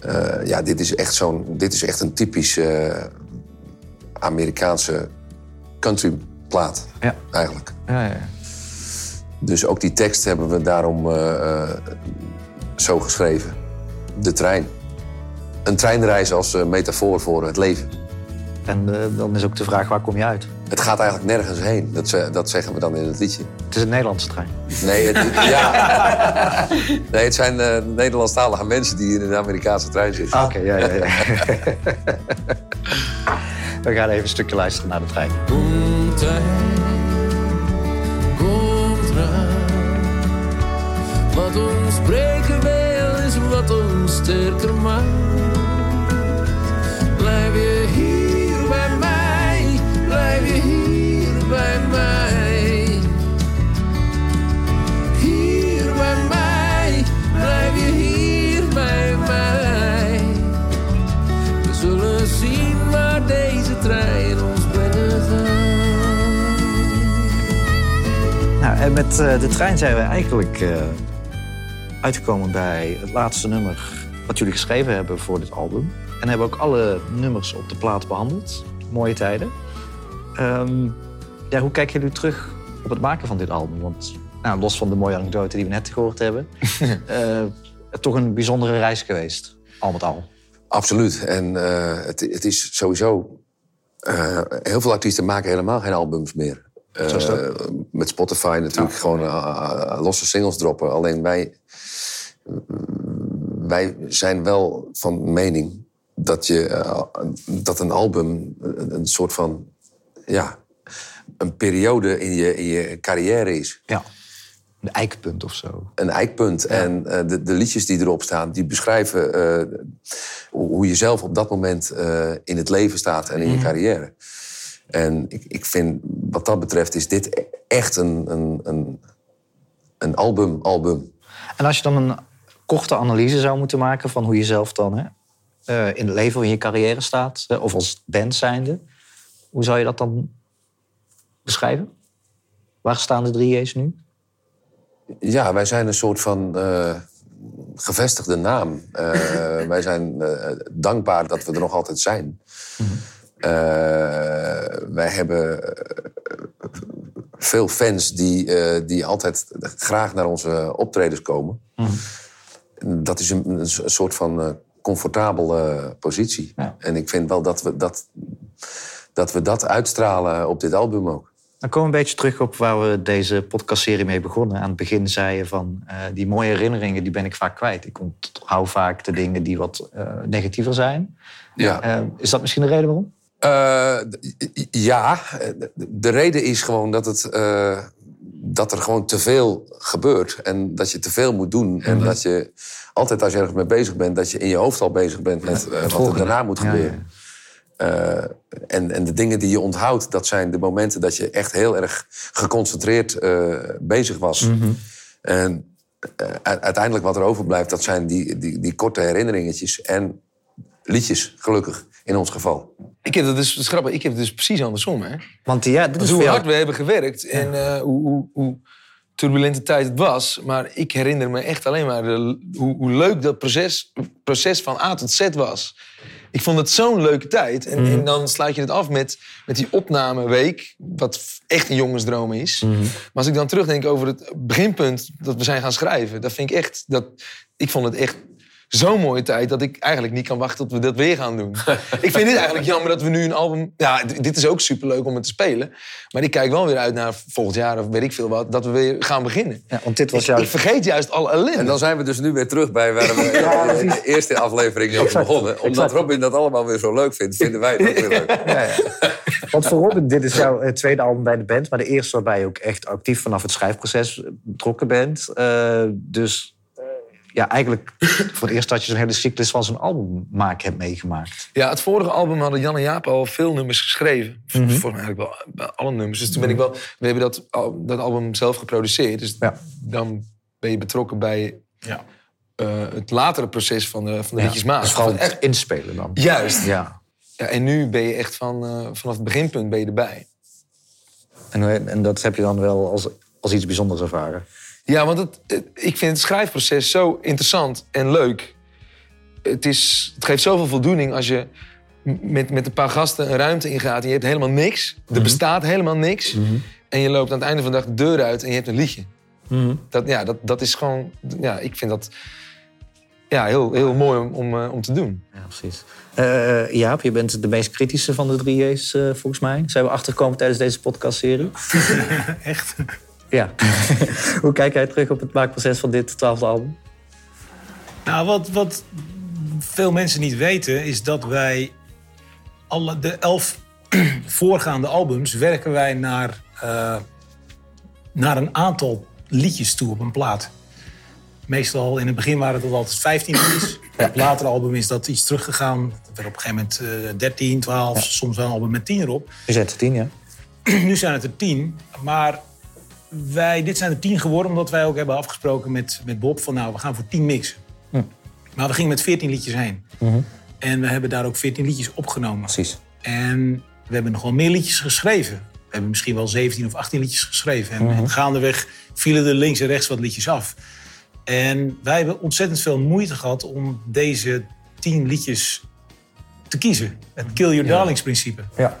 eh, ja, dit is echt zo'n. Dit is echt een typisch Amerikaanse countryplaat. Ja. Eigenlijk. Ja, ja. Dus ook die tekst hebben we daarom eh, eh, zo geschreven. De trein. Een treinreis als eh, metafoor voor het leven. En dan is ook de vraag, waar kom je uit? Het gaat eigenlijk nergens heen. Dat, ze- dat zeggen we dan in het liedje. Het is een Nederlandse trein. Nee, het, ja. nee, het zijn Nederlandstalige mensen die in een Amerikaanse trein zitten. Oké, ja, ja, ja. We gaan even een stukje luisteren naar de trein. Komt hij, komt raar. Wat ons breken wil is wat ons sterker maakt. Blijf je hier bij mij, blijf je hier bij mij. Hier bij mij, blijf je hier bij mij. We zullen zien waar deze trein ons. Nou, en met eh, de trein zijn we eigenlijk eh, uitgekomen bij het laatste nummer wat jullie geschreven hebben voor dit album. En hebben ook alle nummers op de plaat behandeld. Mooie tijden. Ehm, ja, hoe kijken jullie terug op het maken van dit album? Want nou, los van de mooie anekdote die we net gehoord hebben, uh, toch een bijzondere reis geweest, al met al. Absoluut. En het, het, is sowieso eh, heel veel artiesten maken helemaal geen albums meer. Eh, met Spotify natuurlijk gewoon eh, losse singles droppen. Alleen wij, wij zijn wel van mening dat, je, dat een album een, een soort van... Ja, een periode in je, in je carrière is. Ja. Een eikpunt of zo. een eikpunt. En eh, de, de liedjes die erop staan, die beschrijven eh, hoe je zelf op dat moment eh, in het leven staat en in je carrière. En ik, ik vind, wat dat betreft, is dit e- echt een, een, een, een album, album. En als je dan een korte analyse zou moeten maken van hoe je zelf dan hè, in het leven of in je carrière staat, of als band zijnde, hoe zou je dat dan beschrijven? Waar staan de drie J's nu? Ja, wij zijn een soort van eh, gevestigde naam. Eh, wij zijn eh, dankbaar dat we er nog altijd zijn. Eh, wij hebben veel fans die, die altijd graag naar onze optredens komen. Dat is een, een soort van comfortabele positie. Ja. En ik vind wel dat we dat, dat we dat uitstralen op dit album ook. Dan komen we een beetje terug op waar we deze podcastserie mee begonnen. Aan het begin zei je van, eh, die mooie herinneringen die ben ik vaak kwijt. Ik onthoud vaak de dingen die wat eh, negatiever zijn. Ja. Eh, is dat misschien de reden waarom? Ja, de- de reden is gewoon dat, het, dat er gewoon te veel gebeurt. En dat je te veel moet doen. En dat je altijd als je ergens mee bezig bent... dat je in je hoofd al bezig bent met wat er daarna moet Ja, gebeuren. Eh, en, en de dingen die je onthoudt, dat zijn de momenten dat je echt heel erg geconcentreerd eh, bezig was. En eh, uiteindelijk wat er overblijft, dat zijn die, die, die korte herinneringetjes en liedjes, gelukkig, in ons geval. Ik heb het dus, dat is grappig, ik heb het dus precies andersom. Hè? Want ja, dit is hoe jou- hard we hebben gewerkt en eh, hoe, hoe, hoe turbulente tijd het was. Maar ik herinner me echt alleen maar de- hoe, hoe leuk dat proces, proces van A tot Z was. Ik vond het zo'n leuke tijd. En, en dan sluit je het af met, met die opnameweek, wat echt een jongensdroom is. Maar als ik dan terugdenk over het beginpunt dat we zijn gaan schrijven, dat vind ik echt, dat, ik vond het echt zo'n mooie tijd dat ik eigenlijk niet kan wachten tot we dat weer gaan doen. ik vind dit eigenlijk jammer dat we nu een album... Ja, dit is ook superleuk om het te spelen. Maar ik kijk wel weer uit naar volgend jaar of weet ik veel wat... dat we weer gaan beginnen. Ja, want dit was Ik, vergeet juist alle ellende. En dan zijn we dus nu weer terug bij waar we in de eerste aflevering mee begonnen. Omdat Robin dat allemaal weer zo leuk vindt, vinden wij het ook weer leuk. Ja, ja. Want voor Robin, dit is jouw eh, tweede album bij de band. Maar de eerste waarbij je ook echt actief vanaf het schrijfproces betrokken bent. Eh, dus ja, eigenlijk voor het eerst dat je zo'n hele cyclus van zo'n album maken hebt meegemaakt. Ja, het vorige album hadden Jan en Jaap al veel nummers geschreven. Volgens mij eigenlijk wel alle nummers. Dus toen ben ik wel... We hebben dat, dat album zelf geproduceerd. Dus Ja. dan ben je betrokken bij Ja. eh, het latere proces van de, van de Ja, liedjes maken. Dus echt, inspelen dan. juist. Ja. Ja, en nu ben je echt van, eh, vanaf het beginpunt ben je erbij. En, hoe- en dat heb je dan wel als, als iets bijzonders ervaren. Ja, want het, ik vind het schrijfproces zo interessant en leuk. Het, is, het geeft zoveel voldoening als je met, met een paar gasten een ruimte ingaat... en je hebt helemaal niks. Er bestaat helemaal niks. En je loopt aan het einde van de dag de deur uit en je hebt een liedje. Dat, ja, dat, dat is gewoon... Ja, ik vind dat ja, heel, heel mooi om, om, eh, om te doen. Ja, precies. Eh, Jaap, je bent de meest kritische van de drie J's, eh, volgens mij. Zijn we achtergekomen tijdens deze podcastserie? Echt? Ja. Hoe kijk jij terug op het maakproces van dit twaalfde album? Nou, wat, wat veel mensen niet weten, is dat wij alle de elf voorgaande albums werken wij naar, eh, naar een aantal liedjes toe op een plaat. Meestal in het begin waren het altijd 15 liedjes. Op het latere album is dat iets teruggegaan. Het werd op een gegeven moment eh 13, 12, soms wel een album met 10 erop. Je zet er tien, ja. Nu zijn het er tien, maar wij, dit zijn er tien geworden omdat wij ook hebben afgesproken met, met Bob van nou, we gaan voor tien mixen. Maar we gingen met veertien liedjes heen. En we hebben daar ook veertien liedjes opgenomen. Precies. En we hebben nog wel meer liedjes geschreven. We hebben misschien wel 17 of 18 liedjes geschreven. En, en gaandeweg vielen er links en rechts wat liedjes af. En wij hebben ontzettend veel moeite gehad om deze 10 liedjes te kiezen. Het Kill Your Darlings principe. Ja.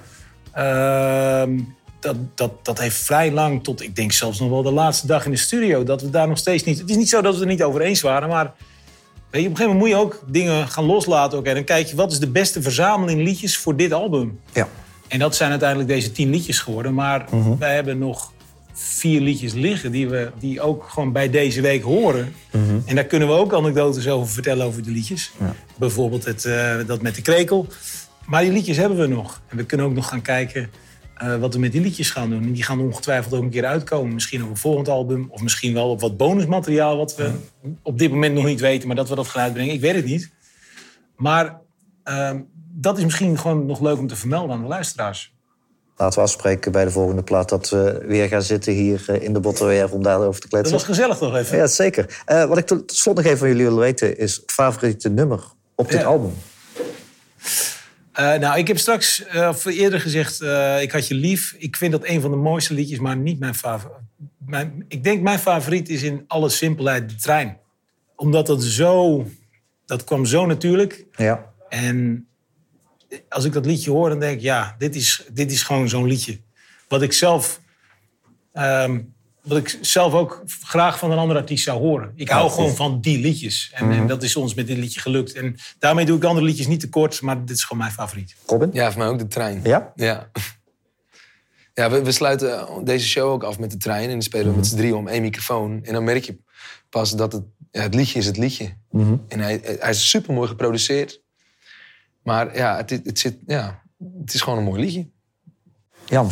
Ehm, dat, dat, dat heeft vrij lang, tot ik denk zelfs nog wel de laatste dag in de studio, dat we daar nog steeds niet. Het is niet zo dat we er niet over eens waren, maar weet je, op een gegeven moment moet je ook dingen gaan loslaten. En dan kijk je wat is de beste verzameling liedjes voor dit album. Ja. En dat zijn uiteindelijk deze tien liedjes geworden. Maar wij hebben nog vier liedjes liggen die, we, die ook gewoon bij deze week horen. En daar kunnen we ook anekdotes over vertellen over de liedjes. Bijvoorbeeld het, eh, dat met de krekel. Maar die liedjes hebben we nog. En we kunnen ook nog gaan kijken eh, wat we met die liedjes gaan doen. En die gaan ongetwijfeld ook een keer uitkomen. Misschien op een volgend album. Of misschien wel op wat bonusmateriaal wat we op dit moment nog niet weten. Maar dat we dat gaan uitbrengen. Ik weet het niet. Maar ehm, dat is misschien gewoon nog leuk om te vermelden aan de luisteraars. Laten we afspreken bij de volgende plaat dat we weer gaan zitten hier eh, in de Botterwerf om daarover te Dat kletsen. was gezellig toch even? Ja, zeker. Eh, wat ik tot slot nog even van jullie wil weten is het favoriete nummer op dit Ja. album. Eh, nou, ik heb straks eh, eerder gezegd, eh, ik had je lief. Ik vind dat een van de mooiste liedjes, maar niet mijn favoriet. Mijn, ik denk mijn favoriet is in alle simpelheid de trein. Omdat dat zo, dat kwam zo natuurlijk. Ja. En als ik dat liedje hoor, dan denk ik, ja, dit is, dit is gewoon zo'n liedje. Wat ik zelf, ehm, wat ik zelf ook graag van een andere artiest zou horen. Ik hou gewoon van die liedjes. En, en dat is ons met dit liedje gelukt. En daarmee doe ik de andere liedjes niet tekort, maar dit is gewoon mijn favoriet. Robin? Ja, voor mij ook de trein. Ja? Ja. Ja, we, we sluiten deze show ook af met de trein. En dan spelen we met z'n drieën om één microfoon. En dan merk je pas dat het, ja, het liedje is het liedje. En hij, hij is super mooi geproduceerd. Maar ja het, het, zit, ja, het is gewoon een mooi liedje. Jan?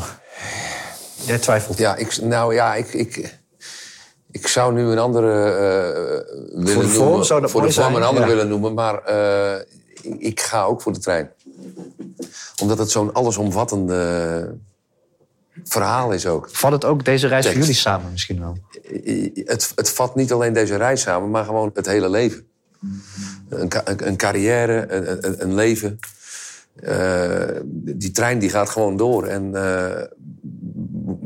Jij twijfelt. Ja, ik, nou ja, ik, ik, ik zou nu een andere eh, willen Voor de vorm noemen. zou dat voor de vorm zijn, een andere ja. willen noemen, maar eh, ik, ga ook voor de trein. Omdat het zo'n allesomvattende verhaal is ook. Vat het ook deze reis voor jullie samen misschien wel? Het, het vat niet alleen deze reis samen, maar gewoon het hele leven. Een, een, een carrière, een, een, een leven. Eh, die trein die gaat gewoon door. En eh,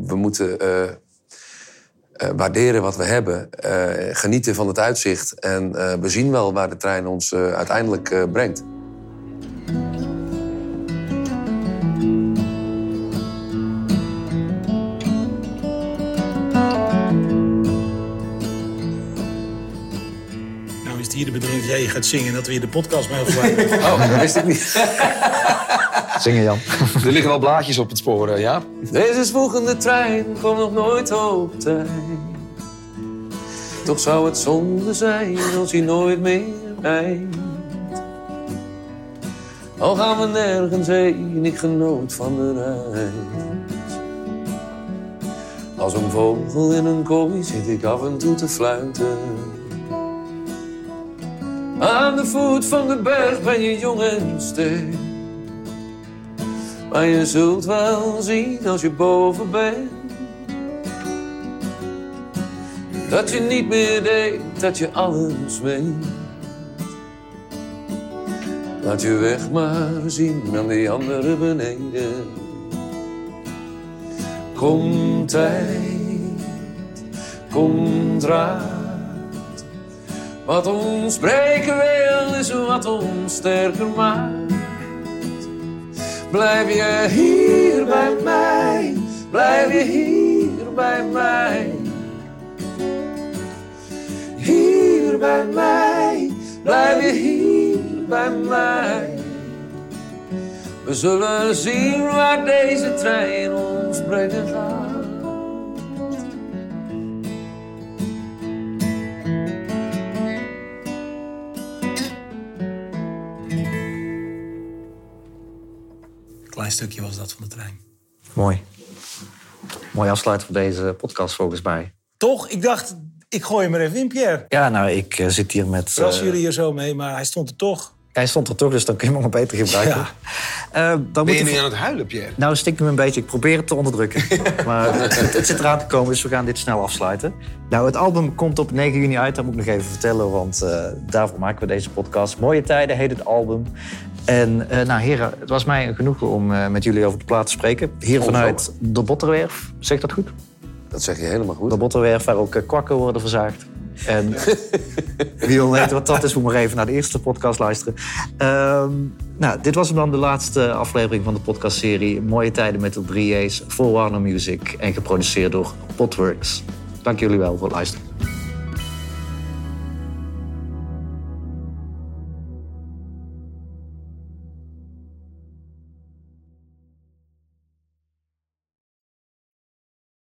we moeten eh, eh, waarderen wat we hebben. eh, genieten van het uitzicht. En we zien wel waar de trein ons uiteindelijk brengt. Nou is het hier de bedoeling dat jij gaat zingen en dat we hier de podcast mee overwijden. Oh, dat wist ik niet. Zingen, Jan. Er liggen wel blaadjes op het spoor, eh, ja. Deze volgende trein komt nog nooit op tijd. Toch zou het zonde zijn als hij nooit meer rijdt. Al gaan we nergens heen, ik genoot van de reis. Als een vogel in een kooi zit ik af en toe te fluiten. Aan de voet van de berg ben je jong en sterk. Maar je zult wel zien als je boven bent. Dat je niet meer denkt dat je alles weet. Laat je weg maar zien aan die anderen beneden. Komt tijd, komt raad. Wat ons breken wil is wat ons sterker maakt. Blijf je hier bij mij, blijf je hier bij mij. Hier bij mij, blijf je hier bij mij. We zullen zien waar deze trein ons brengen gaat. Klein stukje was dat van de trein. Mooi. Mooi afsluiten voor deze podcast volgens mij. Toch? Ik dacht, ik gooi hem er even in, Pierre. Ja, nou, ik eh, zit hier met... Verrassen eh, jullie hier zo mee, maar hij stond er toch. Hij stond er toch, dus dan kun je hem nog beter gebruiken. Eh, dan Ben moet je ik- nu aan het huilen, Pierre? Nou, stik hem een beetje. Ik probeer het te onderdrukken. maar het, het zit eraan te komen, dus we gaan dit snel afsluiten. Nou, het album komt op 9 juni uit. Dat moet ik nog even vertellen, want eh, daarvoor maken we deze podcast. Mooie tijden heet het album. En eh, nou heren, het was mij een genoegen om eh, met jullie over de plaat te spreken. Hier vanuit de Botterwerf, zeg dat goed? Dat zeg je helemaal goed. De Botterwerf, waar ook eh, kwakken worden verzaagd. En wie wil weten wat dat is, moet maar even naar de eerste podcast luisteren. Ehm, nou, dit was hem dan de laatste aflevering van de podcastserie. Mooie tijden met de 3A's voor Warner Music en geproduceerd door Potworks. Dank jullie wel voor het luisteren.